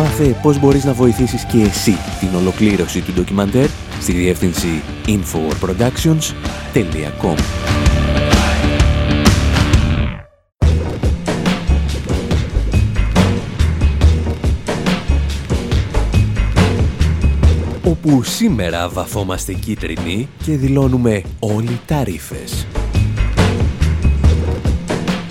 Μάθε πώς μπορείς να βοηθήσεις και εσύ την ολοκλήρωση του ντοκιμαντέρ στη διεύθυνση infowarproductions.com όπου σήμερα βαφόμαστε κίτρινοι και δηλώνουμε όλοι τα ρήφες.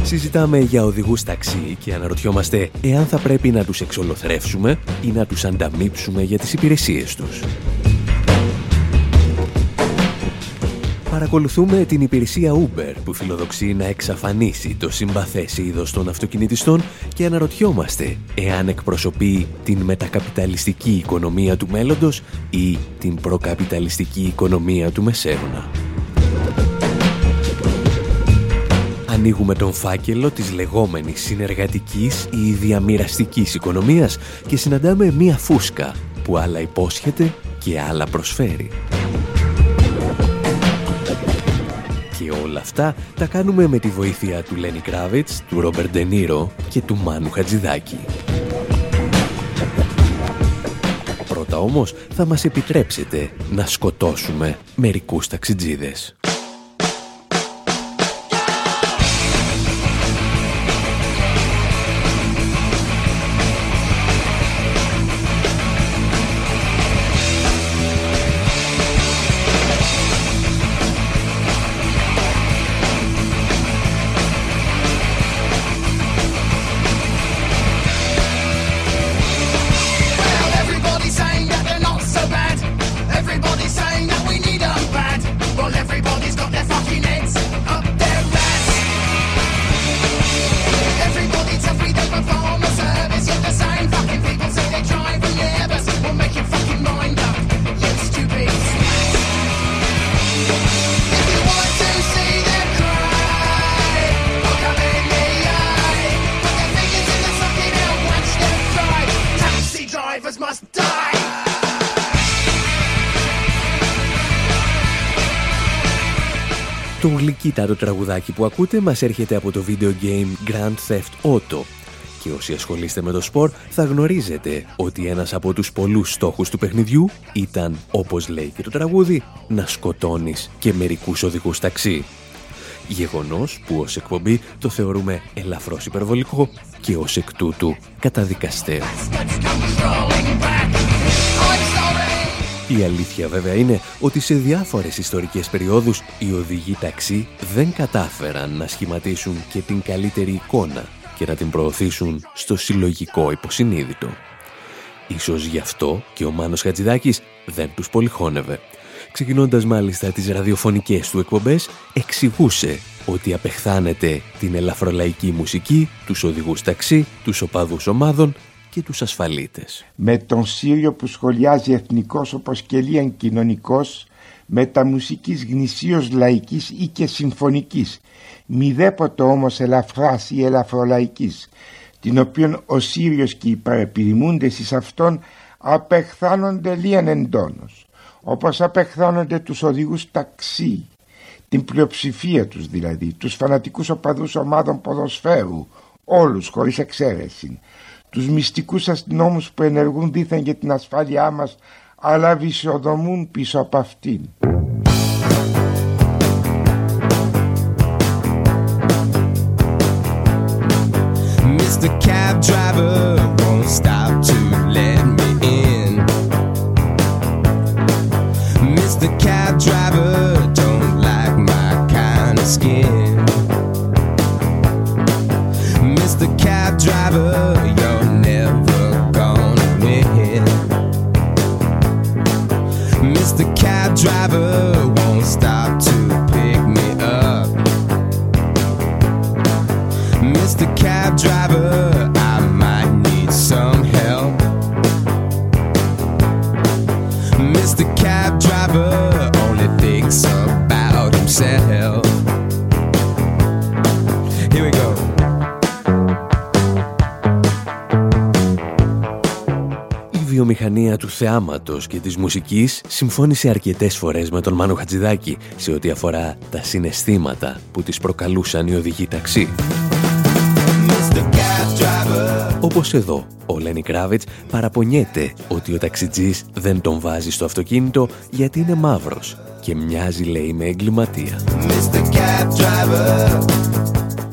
Συζητάμε για οδηγούς ταξί και αναρωτιόμαστε εάν θα πρέπει να τους εξολοθρεύσουμε ή να τους ανταμείψουμε για τις υπηρεσίες τους. Παρακολουθούμε την υπηρεσία Uber που φιλοδοξεί να εξαφανίσει το συμπαθές είδος των αυτοκινητιστών και αναρωτιόμαστε εάν εκπροσωπεί την μετακαπιταλιστική οικονομία του μέλλοντος ή την προκαπιταλιστική οικονομία του μεσαίωνα. Ανοίγουμε τον φάκελο της λεγόμενης συνεργατικής ή διαμοιραστικής οικονομίας και συναντάμε μία φούσκα που άλλα υπόσχεται και άλλα προσφέρει. Και όλα αυτά τα κάνουμε με τη βοήθεια του Λένι Κράβιτς, του Ρόμπερ Ντενίρο και του Μάνου Χατζηδάκη. Πρώτα όμως θα μας επιτρέψετε να σκοτώσουμε μερικούς ταξιτζίδες. Το τραγουδάκι που ακούτε μας έρχεται από το video game Grand Theft Auto και όσοι ασχολείστε με το σπορ θα γνωρίζετε ότι ένας από τους πολλούς στόχους του παιχνιδιού ήταν, όπως λέει και το τραγούδι, να σκοτώνεις και μερικούς οδηγούς ταξί. Γεγονός που ως εκπομπή το θεωρούμε ελαφρώς υπερβολικό και ως εκ τούτου καταδικαστέο. Η αλήθεια βέβαια είναι ότι σε διάφορες ιστορικές περιόδους οι οδηγοί ταξί δεν κατάφεραν να σχηματίσουν και την καλύτερη εικόνα και να την προωθήσουν στο συλλογικό υποσυνείδητο. Ίσως γι' αυτό και ο Μάνος Χατζηδάκης δεν τους πολυχώνευε. Ξεκινώντας μάλιστα τις ραδιοφωνικές του εκπομπές, εξηγούσε ότι απεχθάνεται την ελαφρολαϊκή μουσική, τους οδηγούς ταξί, τους οπαδούς ομάδων και τους ασφαλίτες. Με τον Σύριο που σχολιάζει εθνικός όπως και λίγαν κοινωνικός, μεταμουσικής γνησίως λαϊκής ή και συμφωνικής, μηδέποτε όμως ελαφράς ή ελαφρολαϊκής, την οποία ο Σύριος και οι παρεπιδημούντες εις αυτόν απεχθάνονται λίγαν εντόνως, όπως απεχθάνονται τους οδηγούς ταξί, την πλειοψηφία τους δηλαδή, τους φανατικούς οπαδούς ομάδων ποδοσφαίρου, όλους χωρίς εξαίρεση, τους μυστικούς αστυνόμους που ενεργούν δίθεν για την ασφάλειά μας αλλά βυσοδομούν πίσω από αυτήν. Mr. Cab Driver won't stop to θεάματος και της μουσικής συμφώνησε αρκετές φορές με τον Μάνο Χατζηδάκη σε ό,τι αφορά τα συναισθήματα που τις προκαλούσαν οι οδηγοί ταξί. Όπως εδώ, ο Λένι Κράβιτς παραπονιέται ότι ο ταξιτζής δεν τον βάζει στο αυτοκίνητο γιατί είναι μαύρος και μοιάζει λέει με εγκληματία.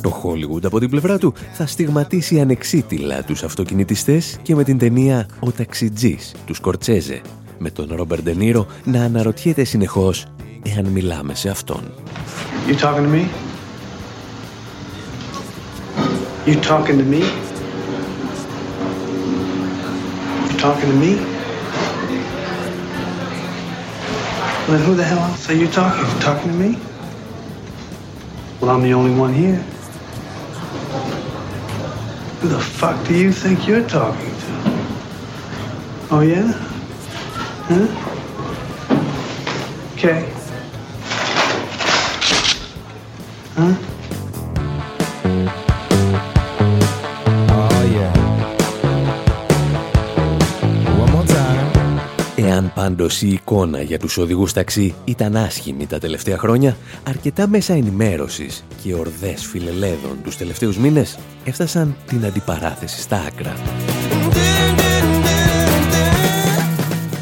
Το Hollywood από την πλευρά του θα στιγματίσει ανεξίτηλα τους αυτοκινητιστές και με την ταινία «Ο ταξιτζής» του Σκορτσέζε με τον Ρόμπερ Ντενίρο να αναρωτιέται συνεχώς εάν μιλάμε σε αυτόν. You talking to me? You talking to me? You talking to me? Well, then who the hell else are you talking? You talking to me? Well, I'm the only one here. Who the fuck do you think you're talking to? Oh, yeah? Huh? Okay. Huh? Πάντως η εικόνα για τους οδηγούς ταξί ήταν άσχημη τα τελευταία χρόνια, αρκετά μέσα ενημέρωσης και ορδές φιλελέδων τους τελευταίους μήνες έφτασαν την αντιπαράθεση στα άκρα.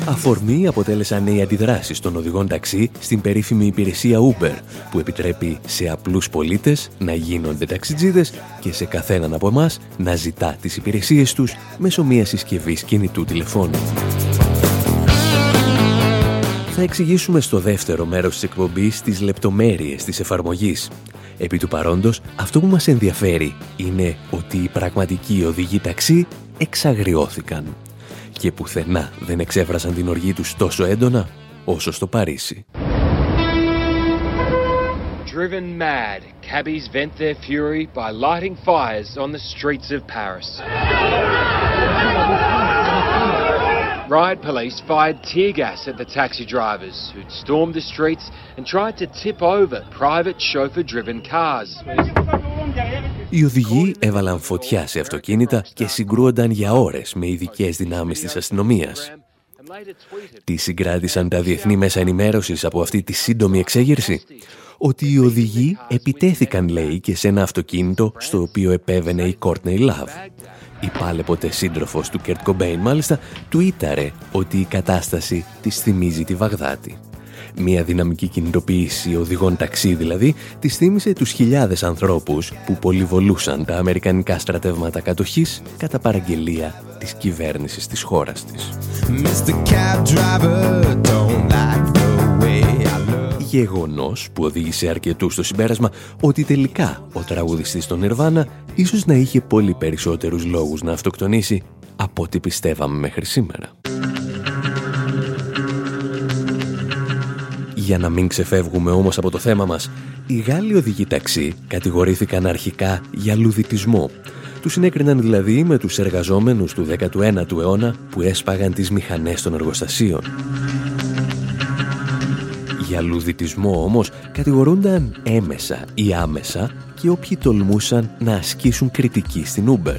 Αφορμή αποτέλεσαν οι αντιδράσεις των οδηγών ταξί στην περίφημη υπηρεσία Uber, που επιτρέπει σε απλούς πολίτες να γίνονται ταξιτζίδες και σε καθέναν από εμάς να ζητά τις υπηρεσίες τους μέσω μιας συσκευής κινητού τηλεφώνου. Θα εξηγήσουμε στο δεύτερο μέρος της εκπομπής τις λεπτομέρειες της εφαρμογής. Επί του παρόντος, αυτό που μας ενδιαφέρει είναι ότι οι πραγματικοί οδηγοί ταξί εξαγριώθηκαν και πουθενά δεν εξέφρασαν την οργή τους τόσο έντονα όσο στο Παρίσι. Driven mad, cabbies vent their fury by lighting fires on the streets of Paris. Riot police fired tear gas at the taxi drivers who'd stormed the streets and tried to tip over private chauffeur-driven cars. Οι οδηγοί έβαλαν φωτιά σε αυτοκίνητα και συγκρούονταν για ώρες με ειδικές δυνάμεις της αστυνομίας. Τι συγκράτησαν τα διεθνή μέσα ενημέρωσης από αυτή τη σύντομη εξέγερση; Ότι οι οδηγοί επιτέθηκαν, λέει, και σε ένα αυτοκίνητο στο οποίο επέβαινε η Courtney Love. Η πάλε ποτέ σύντροφος του Κερτ Κομπέιν, μάλιστα, του ήταρε ότι η κατάσταση της θυμίζει τη Βαγδάτη. Μια δυναμική κινητοποίηση οδηγών ταξί δηλαδή, της θύμισε τους χιλιάδες ανθρώπους που πολυβολούσαν τα αμερικανικά στρατεύματα κατοχής κατά παραγγελία της κυβέρνησης της χώρας της. Γεγονός που οδήγησε αρκετούς στο συμπέρασμα ότι τελικά ο τραγουδιστής των Νιρβάνα ίσως να είχε πολύ περισσότερους λόγους να αυτοκτονήσει από ό,τι πιστεύαμε μέχρι σήμερα. Για να μην ξεφεύγουμε όμως από το θέμα μας, οι Γάλλοι οδηγοί ταξί κατηγορήθηκαν αρχικά για λουδιτισμό. Τους συνέκριναν δηλαδή με τους εργαζόμενους του 19ου αιώνα που έσπαγαν τις μηχανές των εργοστασίων. Για λουδιτισμό όμως κατηγορούνταν έμεσα ή άμεσα και όποιοι τολμούσαν να ασκήσουν κριτική στην Uber.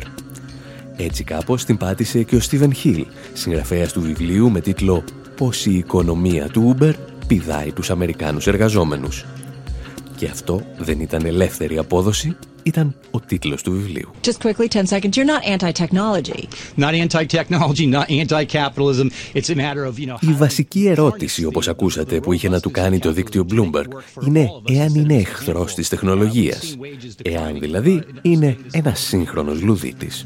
Έτσι κάπως την πάτησε και ο Στίβεν Χιλ, συγγραφέας του βιβλίου με τίτλο «Πώς η οικονομία του Uber πηδάει τους Αμερικάνους εργαζόμενους». Και αυτό δεν ήταν ελεύθερη απόδοση, ήταν ο τίτλος του βιβλίου. Just quickly, 10 seconds. You're not anti-technology. Not anti-technology, not anti-capitalism. It's a matter of, you know... Η βασική ερώτηση, όπως ακούσατε, που είχε να του κάνει το δίκτυο Bloomberg, είναι εάν είναι εχθρός της τεχνολογίας. Εάν δηλαδή είναι ένας σύγχρονος λουδίτης.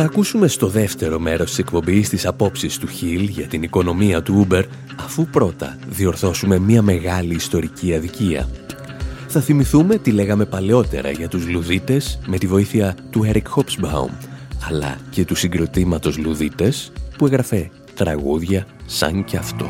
Θα ακούσουμε στο δεύτερο μέρος της εκπομπής τις απόψεις του Χιλ για την οικονομία του Uber, αφού πρώτα διορθώσουμε μια μεγάλη ιστορική αδικία. Θα θυμηθούμε τι λέγαμε παλαιότερα για τους λουδίτες με τη βοήθεια του Eric Hobsbawm, αλλά και του συγκροτήματος λουδίτες που έγραφε τραγούδια σαν κι αυτό.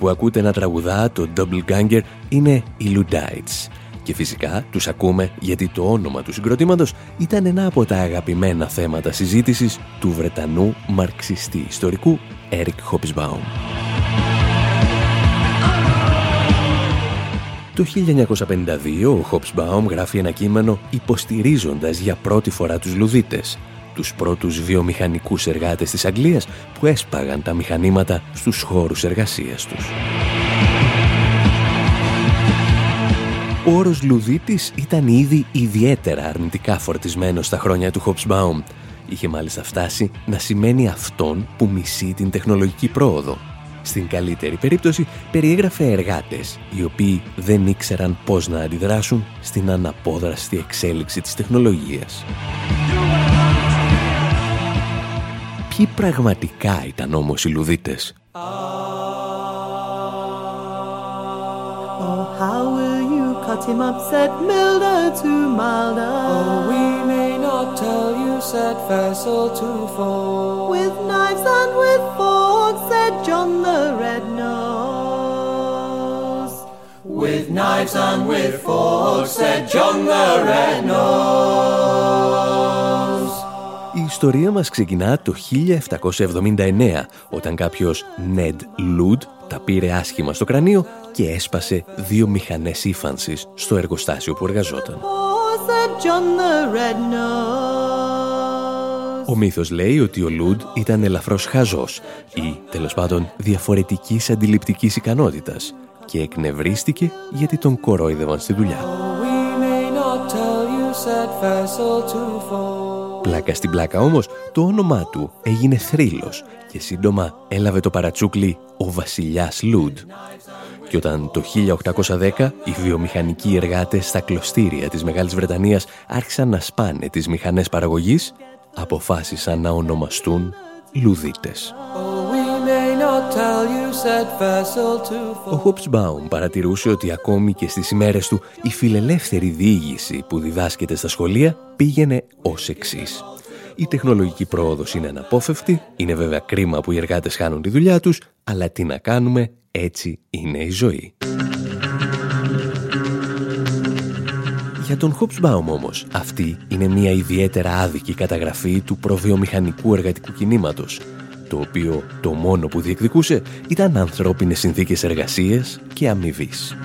Που ακούτε να τραγουδά το Double Ganger είναι οι Ludites. Και φυσικά τους ακούμε γιατί το όνομα του συγκροτήματος ήταν ένα από τα αγαπημένα θέματα συζήτησης του Βρετανού μαρξιστή ιστορικού Eric Hobsbawm. Το 1952 ο Hobsbawm γράφει ένα κείμενο υποστηρίζοντας για πρώτη φορά τους Λουδίτες, τους πρώτους βιομηχανικούς εργάτες της Αγγλίας που έσπαγαν τα μηχανήματα στους χώρους εργασίας τους. Ο όρος Λουδίτης ήταν ήδη ιδιαίτερα αρνητικά φορτισμένος στα χρόνια του Hobsbawm. Είχε μάλιστα φτάσει να σημαίνει αυτόν που μισεί την τεχνολογική πρόοδο. Στην καλύτερη περίπτωση περιέγραφε εργάτες οι οποίοι δεν ήξεραν πώς να αντιδράσουν στην αναπόδραστη εξέλιξη της τεχνολογίας. Ποιοι πραγματικά ήταν όμως οι Λουδίτες? Oh, how will you cut him up, said Milder to Milder. Oh, we may not tell you, said Faisal to four. With knives and with forks, said John the Red Nose. With knives and with forks, said John the Red Nose. Η ιστορία μας ξεκινά το 1779, όταν κάποιος Ned Ludd τα πήρε άσχημα στο κρανίο και έσπασε δύο μηχανές ύφανσης στο εργοστάσιο που εργαζόταν. Ο μύθος λέει ότι ο Λούντ ήταν ελαφρώς χαζός ή, τέλος πάντων, διαφορετικής αντιληπτικής ικανότητας και εκνευρίστηκε γιατί τον κορόιδευαν στη δουλειά. Πλάκα στην πλάκα όμως, το όνομά του έγινε θρύλος και σύντομα έλαβε το παρατσούκλι ο βασιλιάς Λούντ. Και όταν το 1810 οι βιομηχανικοί εργάτες στα κλωστήρια της Μεγάλης Βρετανίας άρχισαν να σπάνε τις μηχανές παραγωγής, αποφάσισαν να ονομαστούν Λουδίτες. Ο Χοπσμπάουμ παρατηρούσε ότι ακόμη και στις ημέρες του η φιλελεύθερη διήγηση που διδάσκεται στα σχολεία πήγαινε ως εξής. Η τεχνολογική πρόοδος είναι αναπόφευκτη, είναι βέβαια κρίμα που οι εργάτες χάνουν τη δουλειά τους, αλλά τι να κάνουμε, έτσι είναι η ζωή. Για τον Χοπσμπάουμ όμως, αυτή είναι μια ιδιαίτερα άδικη καταγραφή του προβιομηχανικού εργατικού κινήματος, το οποίο το μόνο που διεκδικούσε ήταν ανθρώπινες συνθήκες εργασίας και αμοιβής.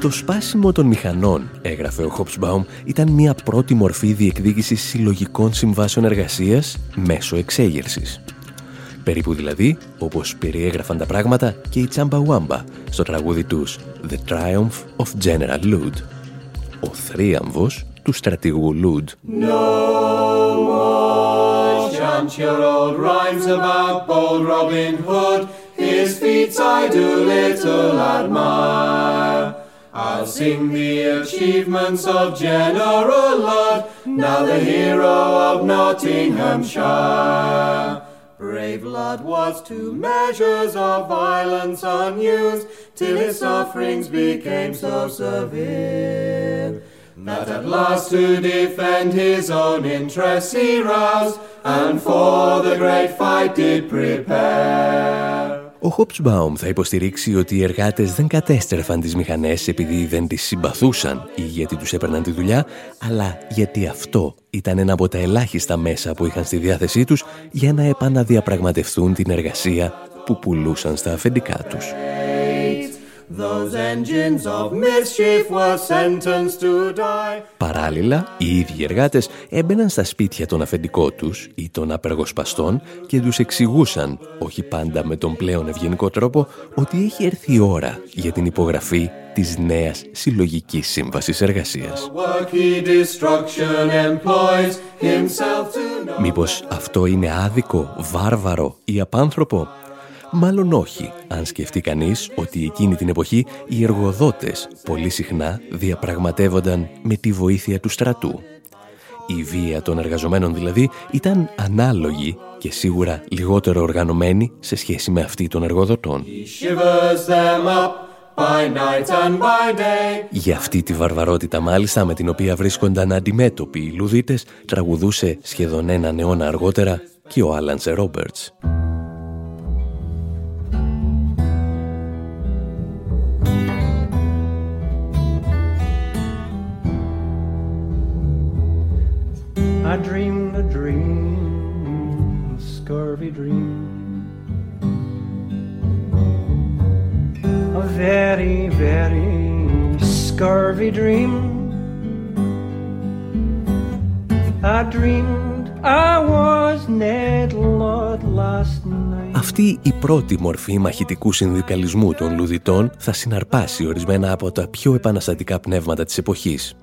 Το σπάσιμο των μηχανών, έγραφε ο Χοπσμπάουμ, ήταν μια πρώτη μορφή διεκδίκησης συλλογικών συμβάσεων εργασίας μέσω εξέγερσης. Περίπου δηλαδή, όπως περιέγραφαν τα πράγματα και οι Τσάμπα στο τραγούδι τους «The Triumph of General Lud», ο θρίαμβος του στρατηγού Λούντ. Chant your old rhymes about bold Robin Hood. His feats I do little admire. I'll sing the achievements of General Lud, now the hero of Nottinghamshire. Brave Lud was to measures of violence unused, till his sufferings became so severe. That at last to defend his own interests he roused, and for the great fight did prepare. Ο Χόπσμπαουμ θα υποστηρίξει ότι οι εργάτες δεν κατέστρεφαν τις μηχανές επειδή δεν τις συμπαθούσαν ή γιατί τους έπαιρναν τη δουλειά, αλλά γιατί αυτό ήταν ένα από τα ελάχιστα μέσα που είχαν στη διάθεσή τους για να επαναδιαπραγματευτούν την εργασία που πουλούσαν στα αφεντικά τους. Παράλληλα, οι ίδιοι εργάτες έμπαιναν στα σπίτια των αφεντικών τους ή των απεργοσπαστών και τους εξηγούσαν, όχι πάντα με τον πλέον ευγενικό τρόπο, ότι έχει έρθει η ώρα για την υπογραφή της νέας συλλογικής σύμβασης εργασίας. Μήπως αυτό είναι άδικο, βάρβαρο ή απάνθρωπο; Μάλλον όχι, αν σκεφτεί κανείς ότι εκείνη την εποχή οι εργοδότες πολύ συχνά διαπραγματεύονταν με τη βοήθεια του στρατού. Η βία των εργαζομένων δηλαδή ήταν ανάλογη και σίγουρα λιγότερο οργανωμένη σε σχέση με αυτή των εργοδοτών. Για αυτή τη βαρβαρότητα μάλιστα με την οποία βρίσκονταν αντιμέτωποι οι Λουδίτες τραγουδούσε σχεδόν έναν αιώνα αργότερα και ο Άλαντσε Ρόμπερτς. I dreamed a dream, a scurvy dream. A very, very scurvy dream. I dreamed I was Ned Lord last night. Αυτή η πρώτη μορφή μαχητικού συνδικαλισμού των λουδιτών θα συναρπάσει ορισμένα από τα πιο επαναστατικά πνεύματα της εποχής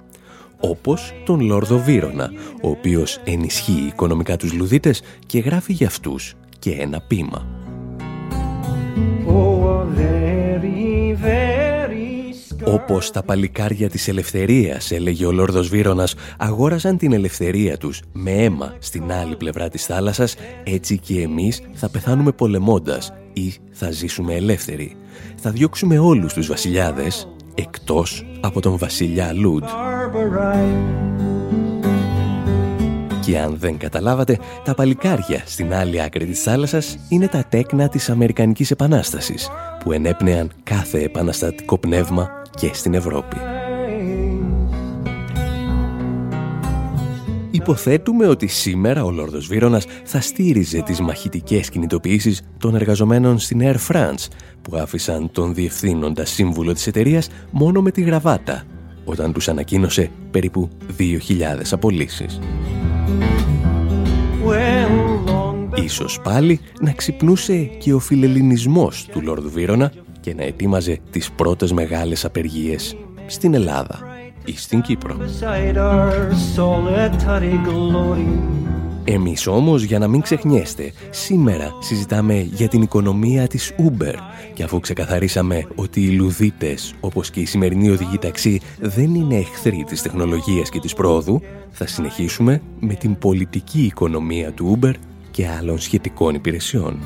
όπως τον Λόρδο Βύρονα, ο οποίος ενισχύει οικονομικά τους λουδίτες και γράφει για αυτούς και ένα πείμα. Όπως τα παλικάρια της ελευθερίας, έλεγε ο Λόρδος Βύρονας, αγόραζαν την ελευθερία τους με αίμα στην άλλη πλευρά της θάλασσας, έτσι και εμείς θα πεθάνουμε πολεμώντας ή θα ζήσουμε ελεύθεροι. Θα διώξουμε όλους τους βασιλιάδες, εκτός από τον βασιλιά Λούντ. Και αν δεν καταλάβατε, τα παλικάρια στην άλλη άκρη της θάλασσας είναι τα τέκνα της Αμερικανικής Επανάστασης, που ενέπνεαν κάθε επαναστατικό πνεύμα και στην Ευρώπη. Υποθέτουμε ότι σήμερα ο Λόρδος Βύρονας θα στήριζε τις μαχητικές κινητοποιήσεις των εργαζομένων στην Air France που άφησαν τον διευθύνοντα σύμβουλο της εταιρείας μόνο με τη γραβάτα όταν τους ανακοίνωσε περίπου 2.000 απολύσεις. Ίσως πάλι να ξυπνούσε και ο φιλελληνισμός του Λόρδου Βύρονα και να ετοίμαζε τις πρώτες μεγάλες απεργίες στην Ελλάδα ή στην Κύπρο. Εμείς όμως, για να μην ξεχνιέστε, σήμερα συζητάμε για την οικονομία της Uber και αφού ξεκαθαρίσαμε ότι οι λουδίτες, όπως και οι σημερινοί οδηγοί ταξί, δεν είναι εχθροί της τεχνολογίας και της πρόοδου, θα συνεχίσουμε με την πολιτική οικονομία του Uber και άλλων σχετικών υπηρεσιών.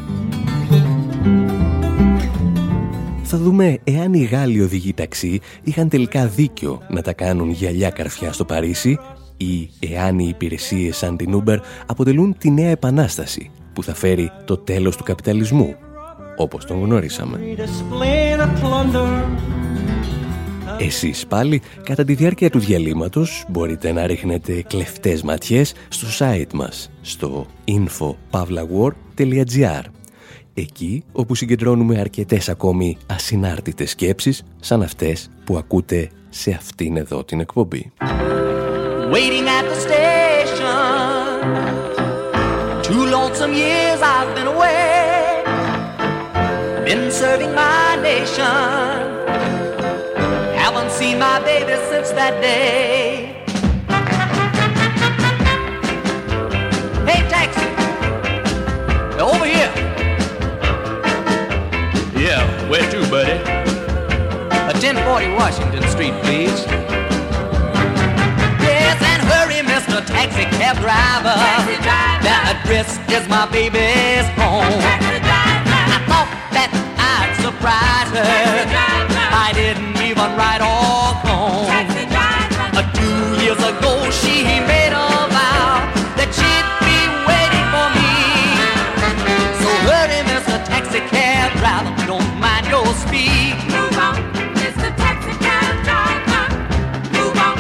Θα δούμε εάν οι Γάλλοι οδηγοί ταξί είχαν τελικά δίκιο να τα κάνουν γυαλιά καρφιά στο Παρίσι ή εάν οι υπηρεσίες σαν την Uber αποτελούν τη νέα επανάσταση που θα φέρει το τέλος του καπιταλισμού, όπως τον γνωρίσαμε. Εσείς πάλι, κατά τη διάρκεια του διαλύματος, μπορείτε να ρίχνετε κλεφτές ματιές στο site μας, στο info.pavlawar.gr εκεί όπου συγκεντρώνουμε αρκετές ακόμη ασυνάρτητες σκέψεις σαν αυτές που ακούτε σε αυτήν εδώ την εκπομπή. Waiting at the station Two lonesome years I've been away Been serving my nation Haven't seen my baby since that day Hey taxi Over here buddy? A 1040 Washington Street, please. Yes, and hurry, Mr. Taxi Cab Driver. Taxi driver. The address is my baby's home. Taxi driver. I thought that I'd surprise her. I didn't even write all home. Taxi driver. Uh, two years ago, she made a vow that she'd be waiting for me. So hurry, Mr. Taxi Cab Driver. Don't your speed. Move on, Mr. Taxi Cab Driver. Move on.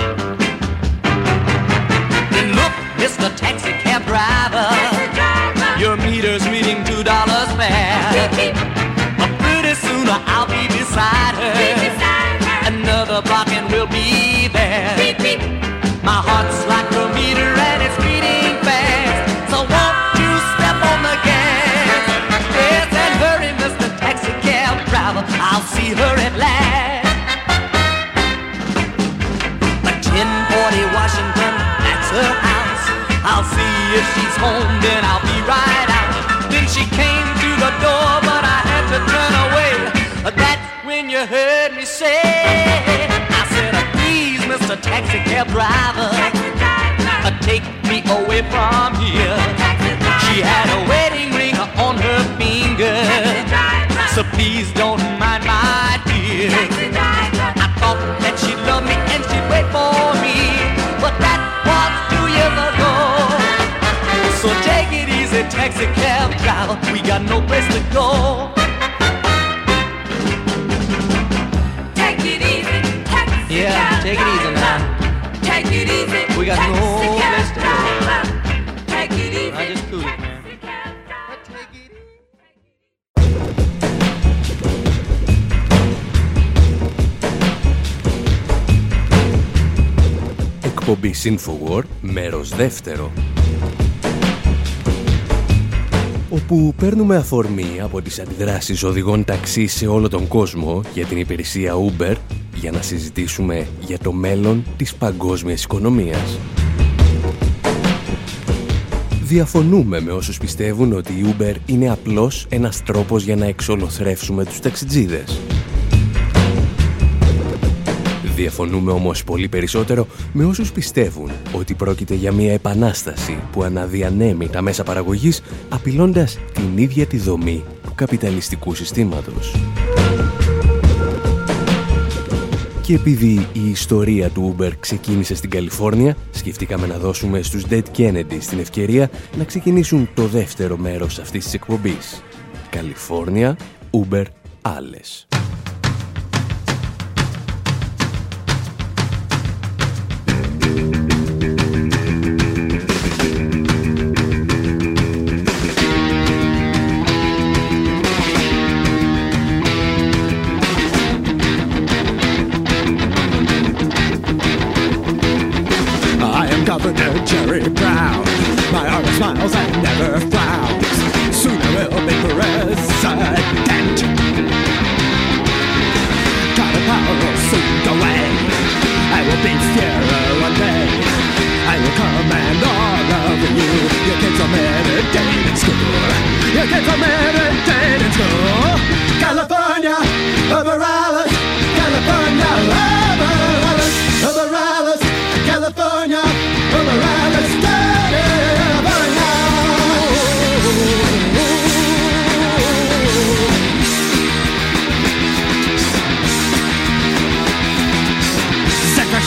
Then look, Mr. Taxi Cab Driver. Taxi driver. Your meter's reading two dollars beep. Uh, pretty soon I'll see her at last. A 1040 Washington, that's her house. I'll see if she's home, then I'll be right out. Then she came to the door, but I had to turn away. That's when you heard me say, I said, please, Mr. Taxi Cab Driver, uh, take me away from here. She had a wedding ring on her finger, so please don't while. We got no place to go. Take it easy, taxi Yeah, take it easy now. Take it easy. We got no place to go. Take it easy. I just cooled it, man. εκπομπή Infowar, μέρος δεύτερο. Όπου παίρνουμε αφορμή από τις αντιδράσεις οδηγών ταξί σε όλο τον κόσμο για την υπηρεσία Uber για να συζητήσουμε για το μέλλον της παγκόσμιας οικονομίας. Διαφωνούμε με όσους πιστεύουν ότι η Uber είναι απλώς ένας τρόπος για να εξολοθρεύσουμε τους ταξιτζίδες. Διαφωνούμε όμως πολύ περισσότερο με όσους πιστεύουν ότι πρόκειται για μια επανάσταση που αναδιανέμει τα μέσα παραγωγής απειλώντας την ίδια τη δομή του καπιταλιστικού συστήματος. Και επειδή η ιστορία του Uber ξεκίνησε στην Καλιφόρνια, σκεφτήκαμε να δώσουμε στους Dead Kennedy στην ευκαιρία να ξεκινήσουν το δεύτερο μέρος αυτής της εκπομπής. Καλιφόρνια, Uber, άλλες.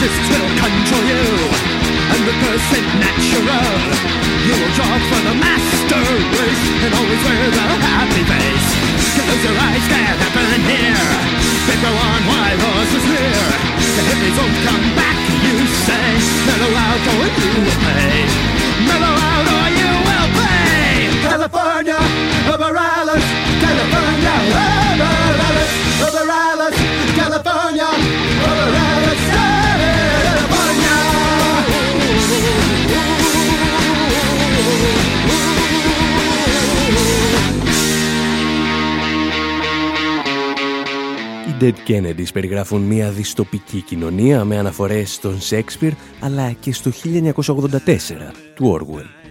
narcissists will control you. And the percent natural. You will draw for the master race. And always wear the happy face. Close your eyes, can't happen here. They go on while horses near The hippies won't come back, you say Mellow out oh, or you will pay Mellow out or you will pay California, Baralis, California, Baralis, Baralis, California, Baralis Dead Kennedys περιγράφουν μια διστοπική κοινωνία με αναφορές στον Σέξπιρ αλλά και στο 1984 του Orwell.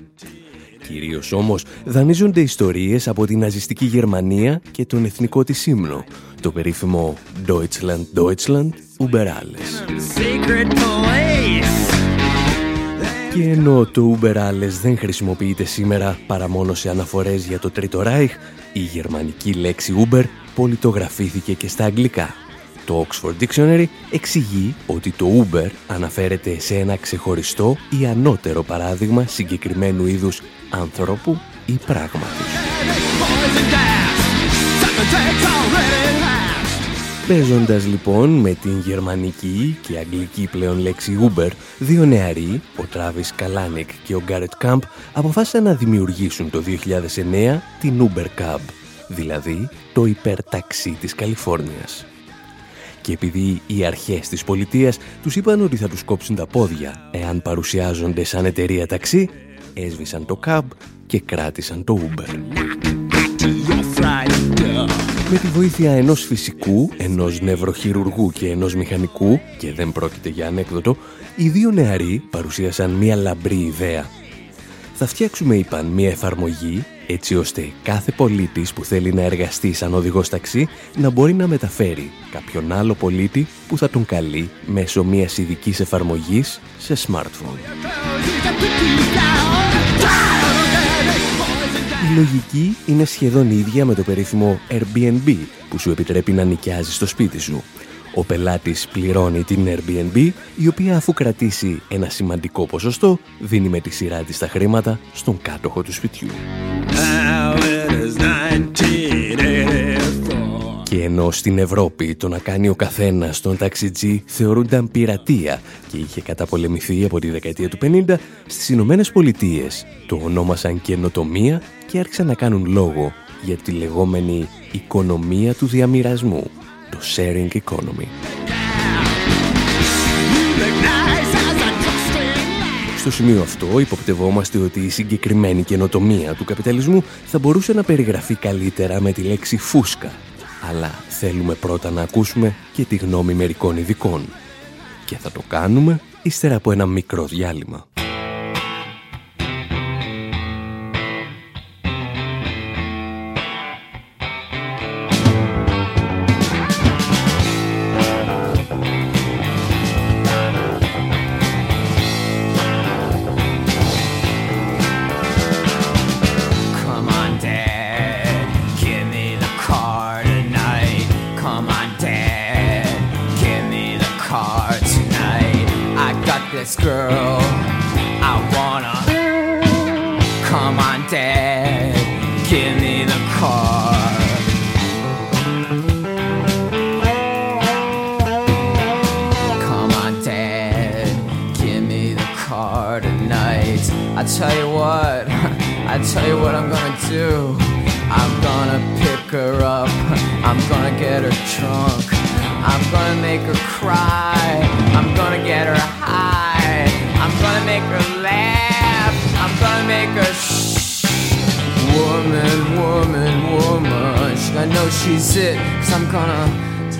Κυρίως όμως δανείζονται ιστορίες από την ναζιστική Γερμανία και τον εθνικό της ύμνο, το περίφημο Deutschland Deutschland Uber Alles. Και ενώ το Uber Alles δεν χρησιμοποιείται σήμερα παρά μόνο σε αναφορές για το Τρίτο Ράιχ, η γερμανική λέξη Uber πολιτογραφήθηκε και στα αγγλικά. Το Oxford Dictionary εξηγεί ότι το Uber αναφέρεται σε ένα ξεχωριστό ή ανώτερο παράδειγμα συγκεκριμένου είδους ανθρώπου ή πράγματος. Παίζοντας λοιπόν με την γερμανική και αγγλική πλέον λέξη Uber, δύο νεαροί, ο Τράβις Καλάνικ και ο Γκάρετ Κάμπ, αποφάσισαν να δημιουργήσουν το 2009 την Uber Cab, δηλαδή το υπερταξί της Καλιφόρνιας. Και επειδή οι αρχές της πολιτείας τους είπαν ότι θα τους κόψουν τα πόδια εάν παρουσιάζονται σαν εταιρεία ταξί, έσβησαν το cab και κράτησαν το Uber. Με τη βοήθεια ενός φυσικού, ενός νευροχειρουργού και ενός μηχανικού, και δεν πρόκειται για ανέκδοτο, οι δύο νεαροί παρουσίασαν μια λαμπρή ιδέα. Θα φτιάξουμε, είπαν, μια εφαρμογή έτσι ώστε κάθε πολίτης που θέλει να εργαστεί σαν οδηγός ταξί να μπορεί να μεταφέρει κάποιον άλλο πολίτη που θα τον καλεί μέσω μιας ειδικής εφαρμογής σε smartphone. Η λογική είναι σχεδόν ίδια με το περίφημο Airbnb που σου επιτρέπει να νοικιάζεις στο σπίτι σου. Ο πελάτης πληρώνει την Airbnb, η οποία αφού κρατήσει ένα σημαντικό ποσοστό, δίνει με τη σειρά της τα χρήματα στον κάτοχο του σπιτιού. Και ενώ στην Ευρώπη το να κάνει ο καθένας τον ταξιτζή θεωρούνταν πειρατεία και είχε καταπολεμηθεί από τη δεκαετία του 50, στις Ηνωμένες Πολιτείες το ονόμασαν καινοτομία και άρχισαν να κάνουν λόγο για τη λεγόμενη οικονομία του διαμοιρασμού, το sharing economy. στο σημείο αυτό υποπτευόμαστε ότι η συγκεκριμένη καινοτομία του καπιταλισμού θα μπορούσε να περιγραφεί καλύτερα με τη λέξη φούσκα. Αλλά θέλουμε πρώτα να ακούσουμε και τη γνώμη μερικών ειδικών. Και θα το κάνουμε ύστερα από ένα μικρό διάλειμμα.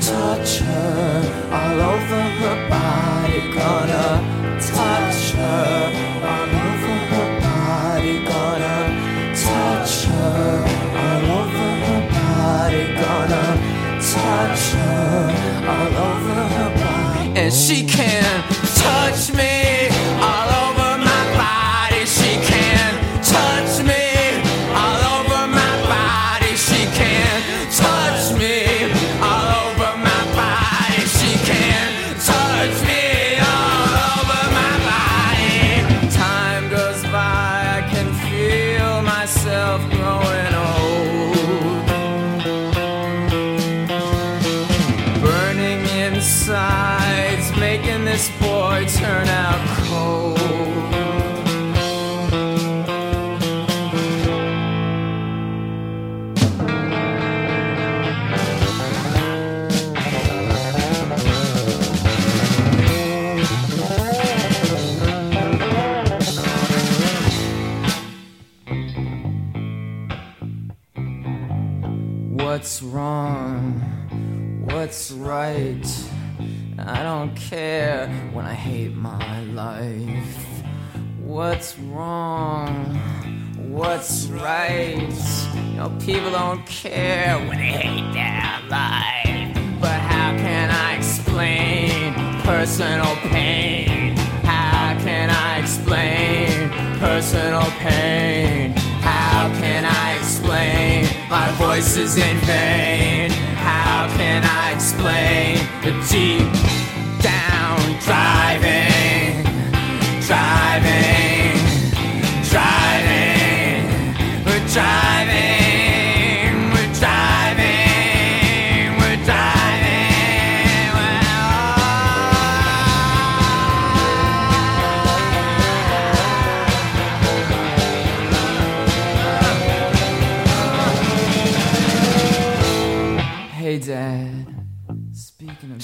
touch her all over her body. Gonna touch her all over her body. Gonna touch her all over her body. Gonna touch. care when I hate my life? What's wrong? What's right? You know, people don't care when they hate their life. But how can I explain personal pain? How can I explain personal pain? How can I explain my voice is in vain? How can I explain the deep? driving.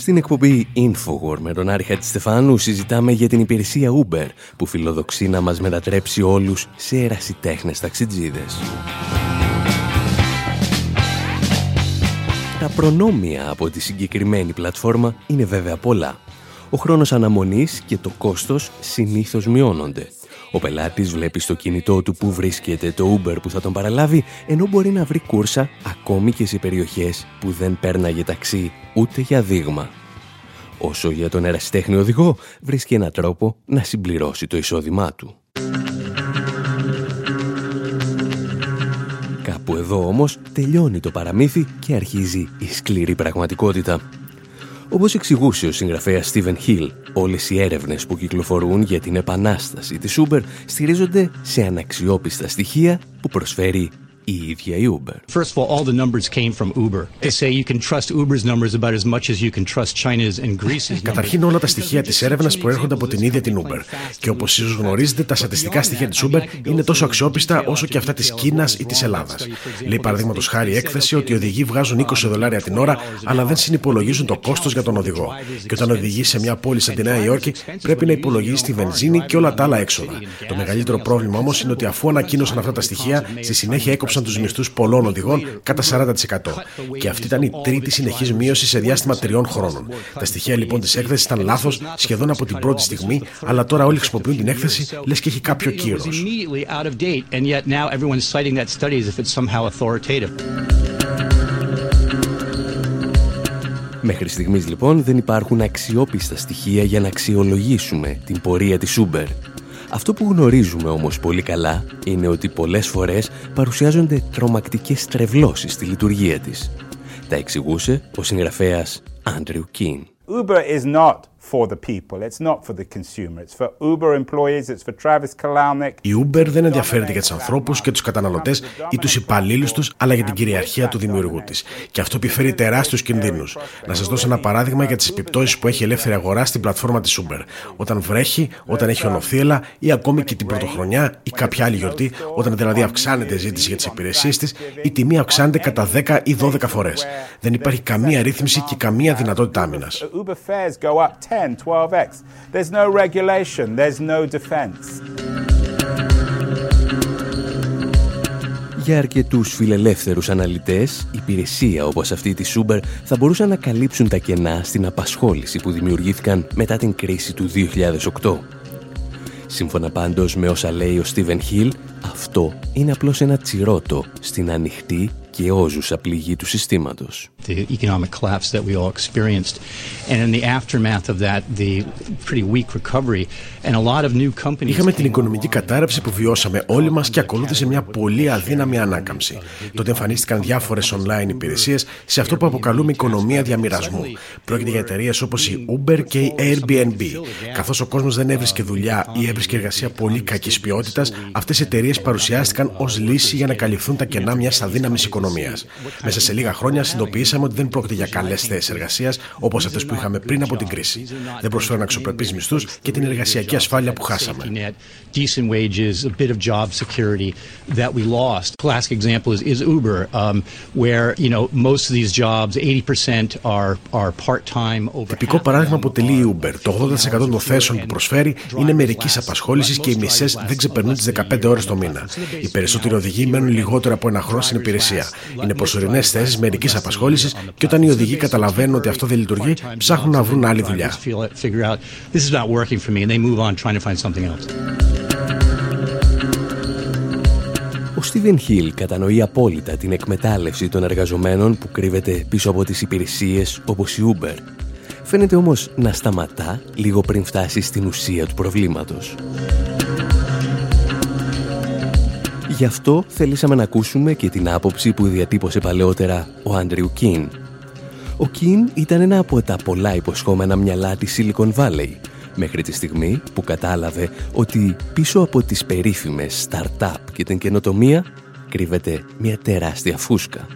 Στην εκπομπή Infowar με τον Άρη Χατζηστεφάνου συζητάμε για την υπηρεσία Uber που φιλοδοξεί να μας μετατρέψει όλους σε ερασιτέχνες ταξιτζίδες. Τα προνόμια από τη συγκεκριμένη πλατφόρμα είναι βέβαια πολλά. Ο χρόνος αναμονής και το κόστος συνήθως μειώνονται. Ο πελάτης βλέπει στο κινητό του που βρίσκεται το Uber που θα τον παραλάβει, ενώ μπορεί να βρει κούρσα ακόμη και σε περιοχές που δεν πέρναγε ταξί ούτε για δείγμα. Όσο για τον ερασιτέχνη οδηγό, βρίσκει έναν τρόπο να συμπληρώσει το εισόδημά του. Κάπου εδώ όμως τελειώνει το παραμύθι και αρχίζει η σκληρή πραγματικότητα. Όπως εξηγούσε ο συγγραφέας Steven Hill, όλες οι έρευνες που κυκλοφορούν για την επανάσταση της Uber στηρίζονται σε αναξιόπιστα στοιχεία που προσφέρει η ίδια η Uber. First of all, all the numbers came from Uber. They say you can trust Uber's numbers about as much as you can trust China's and Greece's numbers. Καταρχήν όλα τα στοιχεία της έρευνας προέρχονται από την ίδια την Uber. Και όπως ίσως γνωρίζετε, τα στατιστικά στοιχεία της Uber είναι τόσο αξιόπιστα όσο και αυτά της Κίνας ή της Ελλάδας. Λέει παραδείγματος χάρη η έκθεση ότι οι οδηγοί βγάζουν 20 δολάρια την ώρα, αλλά δεν συνυπολογίζουν το κόστος για τον οδηγό. Και όταν οδηγείς σε μια πόλη σαν τη Νέα Υόρκη, πρέπει να υπολογίσει τη βενζίνη και όλα τα άλλα έξοδα. Το μεγαλύτερο πρόβλημα όμως είναι ότι αφού ανακοίνωσαν αυτά τα στοιχεία, στη συνέχεια έκοψαν τους μισθούς πολλών οδηγών κατά 40%. Και αυτή ήταν η τρίτη συνεχής μείωση σε διάστημα τριών χρόνων. Τα στοιχεία λοιπόν της έκθεσης ήταν λάθος σχεδόν από την πρώτη στιγμή, αλλά τώρα όλοι χρησιμοποιούν την έκθεση λες και έχει κάποιο κύρος. Μέχρι στιγμής λοιπόν δεν υπάρχουν αξιόπιστα στοιχεία για να αξιολογήσουμε την πορεία της Uber. Αυτό που γνωρίζουμε όμως πολύ καλά είναι ότι πολλές φορές παρουσιάζονται τρομακτικές τρευλώσεις στη λειτουργία της. Τα εξηγούσε ο συγγραφέας Andrew King. Uber is not for the people. It's not for the consumer. It's for Uber employees. It's for Travis Kalanick. Η Uber δεν ενδιαφέρεται για τους ανθρώπους και τους καταναλωτές ή τους υπαλλήλους τους, αλλά για την κυριαρχία του δημιουργού της. Και αυτό επιφέρει τεράστιους κινδύνους. Να σας δώσω ένα παράδειγμα για τις επιπτώσεις που έχει η ελεύθερη αγορά στην πλατφόρμα της Uber. Όταν βρέχει, όταν έχει ονοθύελα ή ακόμη και την πρωτοχρονιά ή κάποια άλλη γιορτή, όταν δηλαδή αυξάνεται η ζήτηση για τις υπηρεσίες της, η τιμή αυξάνεται κατά 10 ή 12 φορές. Δεν υπάρχει καμία ρύθμιση και καμία δυνατότητα άμυνας. 10, 12x. There's no regulation, there's no defense. Για αρκετούς φιλελεύθερους αναλυτές, υπηρεσία όπως αυτή της Uber θα μπορούσαν να καλύψουν τα κενά στην απασχόληση που δημιουργήθηκαν μετά την κρίση του 2008. Σύμφωνα πάντως με όσα λέει ο Στίβεν Χιλ, αυτό είναι απλώς ένα τσιρότο στην ανοιχτή και όζουσα πληγή του συστήματος. The economic collapse that we all experienced and in the aftermath of that the pretty weak recovery and a lot of new companies Είχαμε την οικονομική κατάρρευση που βιώσαμε όλοι μας και ακολούθησε μια πολύ αδύναμη ανάκαμψη. Τότε εμφανίστηκαν διάφορες online υπηρεσίες σε αυτό που αποκαλούμε οικονομία διαμοιρασμού. Πρόκειται για εταιρείες όπως η Uber και η Airbnb. Καθώς ο κόσμος δεν έβρισκε δουλειά ή έβρισκε εργασία πολύ κακής ποιότητας, αυτές οι εταιρείες παρουσιάστηκαν ως λύση για να καλυφθούν τα κενά μιας αδύναμης οικονομίας μέσα σε λίγα χρόνια συνειδητοποιήσαμε ότι δεν πρόκειται για καλές θέσεις εργασίας όπως αυτές που είχαμε πριν από την κρίση. Δεν προσφέρουν αξιοπρεπείς μισθούς και την εργασιακή ασφάλεια που χάσαμε. Τυπικό παράδειγμα αποτελεί η Uber. Το 80% των θέσεων που προσφέρει είναι μερικής απασχόλησης και οι μισές δεν ξεπερνούν τις 15 ώρες το μήνα. Οι περισσότεροι οδηγοί μένουν λιγότερο από ένα χρόνο στην υπηρεσία. Είναι προσωρινές θέσεις μερικής απασχόλησης και όταν οι οδηγοί καταλαβαίνουν ότι αυτό δεν λειτουργεί, ψάχνουν να βρουν άλλη δουλειά. Ο Στίβεν Χιλ κατανοεί απόλυτα την εκμετάλλευση των εργαζομένων που κρύβεται πίσω από τις υπηρεσίες όπως η Uber. Φαίνεται όμως να σταματά λίγο πριν φτάσει στην ουσία του προβλήματος. Γι' αυτό θελήσαμε να ακούσουμε και την άποψη που διατύπωσε παλαιότερα ο Άντριου Κιν. Ο Κιν ήταν ένα από τα πολλά υποσχόμενα μυαλά της Silicon Valley, μέχρι τη στιγμή που κατάλαβε ότι πίσω από τις περίφημες startup και την καινοτομία κρύβεται μια τεράστια φούσκα.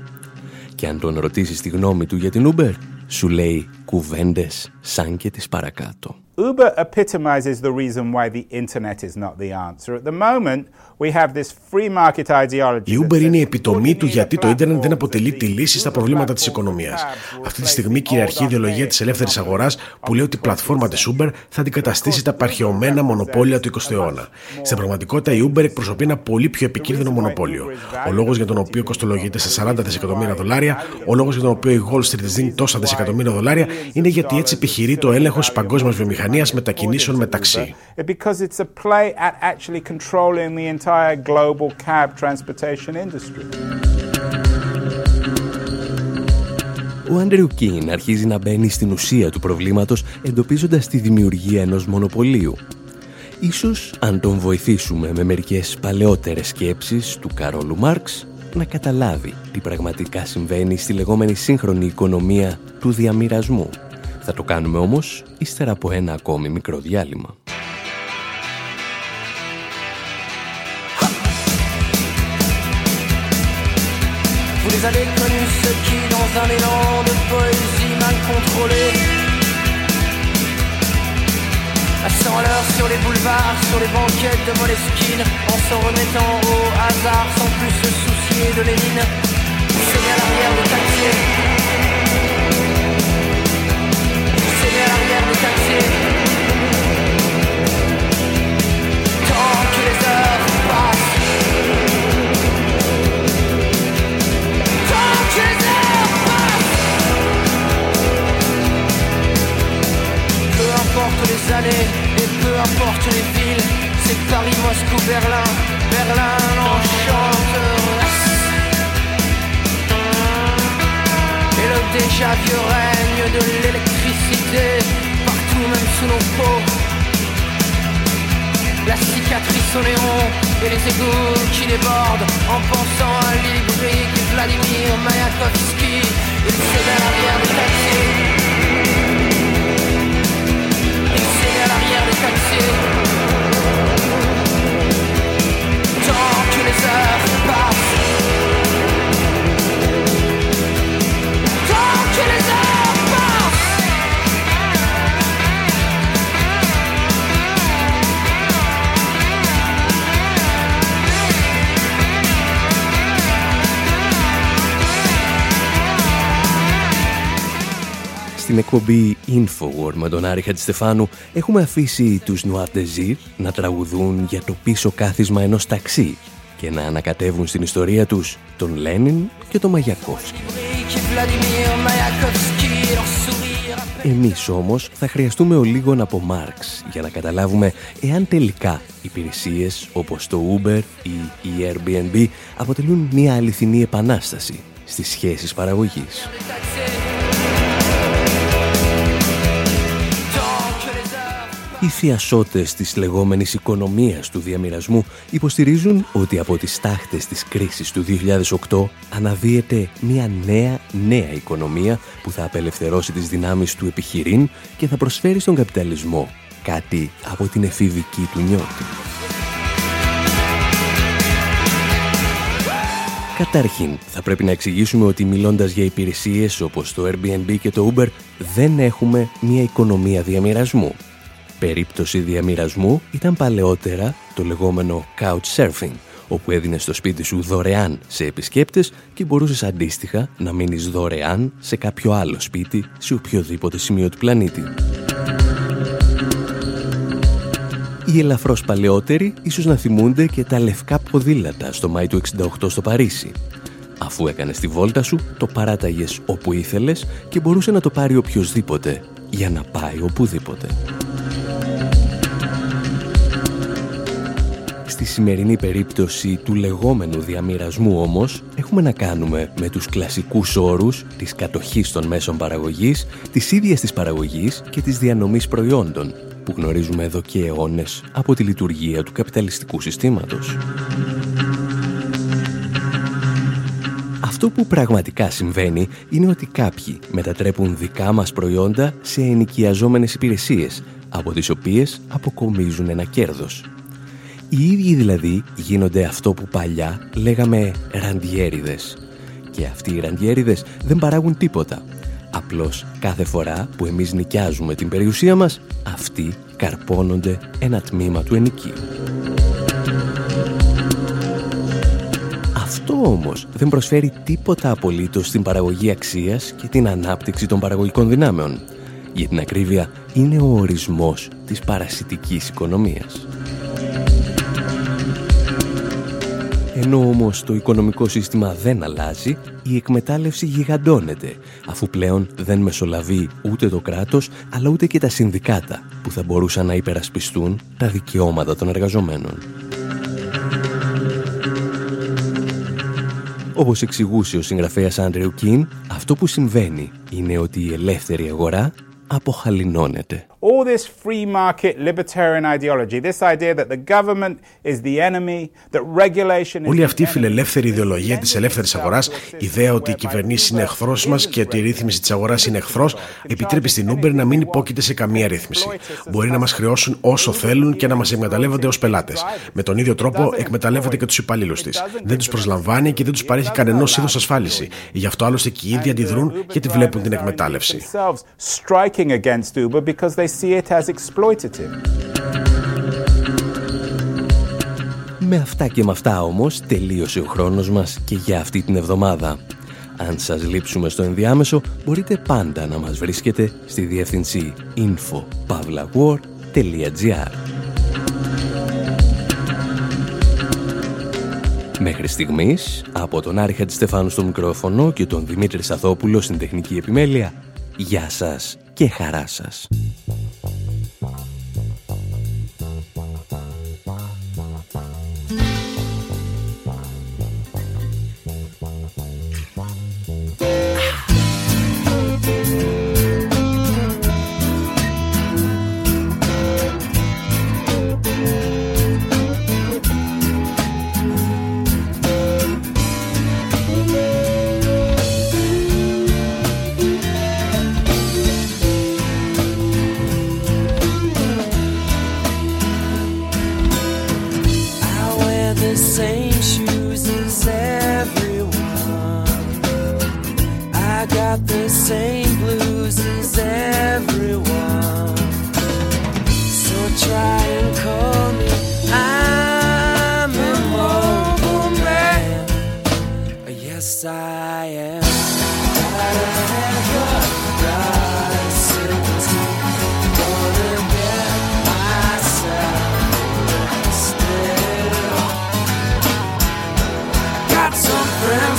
Και αν τον ρωτήσεις τη γνώμη του για την Uber, σου λέει κουβέντες σαν και τις παρακάτω. Uber epitomizes the reason why the internet is not the answer. At the moment, we have this free market ideology. Η Uber είναι η επιτομή του γιατί το ίντερνετ δεν αποτελεί τη λύση στα προβλήματα της οικονομίας. Αυτή τη στιγμή κυριαρχεί η ιδεολογία της ελεύθερης αγοράς που λέει ότι η πλατφόρμα της Uber θα αντικαταστήσει τα παρχαιωμένα μονοπόλια του 20ου αιώνα. Στην πραγματικότητα η Uber εκπροσωπεί ένα πολύ πιο επικίνδυνο μονοπόλιο. Ο λόγος για τον οποίο κοστολογείται σε 40 δισεκατομμύρια δολάρια, ο λόγος για τον οποίο η Wall Street δίνει τόσα δισεκατομμύρια δολάρια είναι γιατί έτσι επιχειρεί το έλεγχος τη παγκόσμιας βιομηχανίας μετακινήσεων μεταξύ. Ο Άντριου Κίν αρχίζει να μπαίνει στην ουσία του προβλήματος εντοπίζοντας τη δημιουργία ενός μονοπωλίου. Ίσως αν τον βοηθήσουμε με μερικές παλαιότερες σκέψεις του Καρόλου Μάρξ να καταλάβει τι πραγματικά συμβαίνει στη λεγόμενη σύγχρονη οικονομία του διαμοιρασμού. Θα το κάνουμε όμως ύστερα από ένα ακόμη μικρό διάλειμμα. Les années connues, ceux qui, dans un élan de poésie mal contrôlée, sans l'heure sur les boulevards, sur les banquettes de Moleskine, en s'en remettant au hasard, sans plus se soucier de Lénine, c'est à l'arrière de taxi. Sous nos peaux. La cicatrice au néon et les égouts qui débordent en pensant à Lily Vladimir Mayakovsky. Il se met l'arrière des taxis. l'arrière des taxis Tant que les heures Στην εκπομπή Infowar με τον Άρη Χατζηστεφάνου έχουμε αφήσει τους Noir Désir να τραγουδούν για το πίσω κάθισμα ενός ταξί και να ανακατεύουν στην ιστορία τους τον Λένιν και τον Μαγιακόφσκι. Εμείς όμως θα χρειαστούμε ο λίγον από Μάρξ για να καταλάβουμε εάν τελικά υπηρεσίες όπως το Uber ή η Airbnb αποτελούν μια αληθινή επανάσταση στις σχέσεις παραγωγής. Οι θειασότες της λεγόμενης οικονομίας του διαμοιρασμού υποστηρίζουν ότι από τις τάχτες της κρίσης του 2008 αναδύεται μια νέα, νέα οικονομία που θα απελευθερώσει τις δυνάμεις του επιχειρήν και θα προσφέρει στον καπιταλισμό κάτι από την εφηβική του νιώτη. Καταρχήν, θα πρέπει να εξηγήσουμε ότι μιλώντας για υπηρεσίες όπως το Airbnb και το Uber δεν έχουμε μια οικονομία διαμοιρασμού περίπτωση διαμοιρασμού ήταν παλαιότερα το λεγόμενο couchsurfing, όπου έδινες στο σπίτι σου δωρεάν σε επισκέπτες και μπορούσες αντίστοιχα να μείνεις δωρεάν σε κάποιο άλλο σπίτι σε οποιοδήποτε σημείο του πλανήτη. Οι ελαφρώς παλαιότεροι ίσως να θυμούνται και τα λευκά ποδήλατα στο Μάη του 68 στο Παρίσι. Αφού έκανες τη βόλτα σου, το παράταγες όπου ήθελες και μπορούσε να το πάρει οποιοδήποτε για να πάει οπουδήποτε. Στη σημερινή περίπτωση του λεγόμενου διαμοιρασμού όμως έχουμε να κάνουμε με τους κλασικούς όρους της κατοχής των μέσων παραγωγής, της ίδιας της παραγωγής και της διανομής προϊόντων που γνωρίζουμε εδώ και αιώνες από τη λειτουργία του καπιταλιστικού συστήματος. Αυτό που πραγματικά συμβαίνει είναι ότι κάποιοι μετατρέπουν δικά μας προϊόντα σε ενοικιαζόμενες υπηρεσίες, από τις οποίες αποκομίζουν ένα κέρδος. Οι ίδιοι δηλαδή γίνονται αυτό που παλιά λέγαμε ραντιέριδες. Και αυτοί οι ραντιέριδες δεν παράγουν τίποτα. Απλώς κάθε φορά που εμείς νοικιάζουμε την περιουσία μας, αυτοί καρπώνονται ένα τμήμα του ενοικίου. Αυτό όμως δεν προσφέρει τίποτα απολύτως στην παραγωγή αξίας και την ανάπτυξη των παραγωγικών δυνάμεων. Για την ακρίβεια, είναι ο ορισμός της παρασιτικής οικονομίας. Ενώ όμως το οικονομικό σύστημα δεν αλλάζει, η εκμετάλλευση γιγαντώνεται, αφού πλέον δεν μεσολαβεί ούτε το κράτος, αλλά ούτε και τα συνδικάτα, που θα μπορούσαν να υπερασπιστούν τα δικαιώματα των εργαζομένων. Όπως εξηγούσε ο συγγραφέας Άντρεου Κιν, αυτό που συμβαίνει είναι ότι η ελεύθερη αγορά αποχαλινώνεται. All this free market libertarian ideology, this idea that the government is the enemy, that regulation is Όλη αυτή η φιλελεύθερη ιδεολογία της ελεύθερης αγοράς, η ιδέα ότι η κυβερνήση είναι εχθρός μας και ότι η ρύθμιση της αγοράς είναι εχθρός, επιτρέπει στην Uber να μην υπόκειται σε καμία ρύθμιση. Μπορεί να μας χρεώσουν όσο θέλουν και να μας εκμεταλλεύονται ως πελάτες. Με τον ίδιο τρόπο εκμεταλλεύεται και τους υπαλλήλου της. Δεν τους προσλαμβάνει και δεν τους παρέχει κανένα είδου ασφάλιση. Γι' αυτό άλλωστε και οι ίδιοι αντιδρούν γιατί βλέπουν την εκμετάλλευση. Με αυτά και με αυτά όμως τελείωσε ο χρόνος μας και για αυτή την εβδομάδα. Αν σας λείψουμε στο ενδιάμεσο, μπορείτε πάντα να μας βρίσκετε στη διεύθυνση info.pavlawar.gr Μέχρι στιγμής, από τον Άρη Χατζηστεφάνου στο μικρόφωνο και τον Δημήτρη Σαθόπουλο στην τεχνική επιμέλεια, γεια σας και χαρά σας.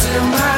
in my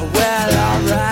Well, alright.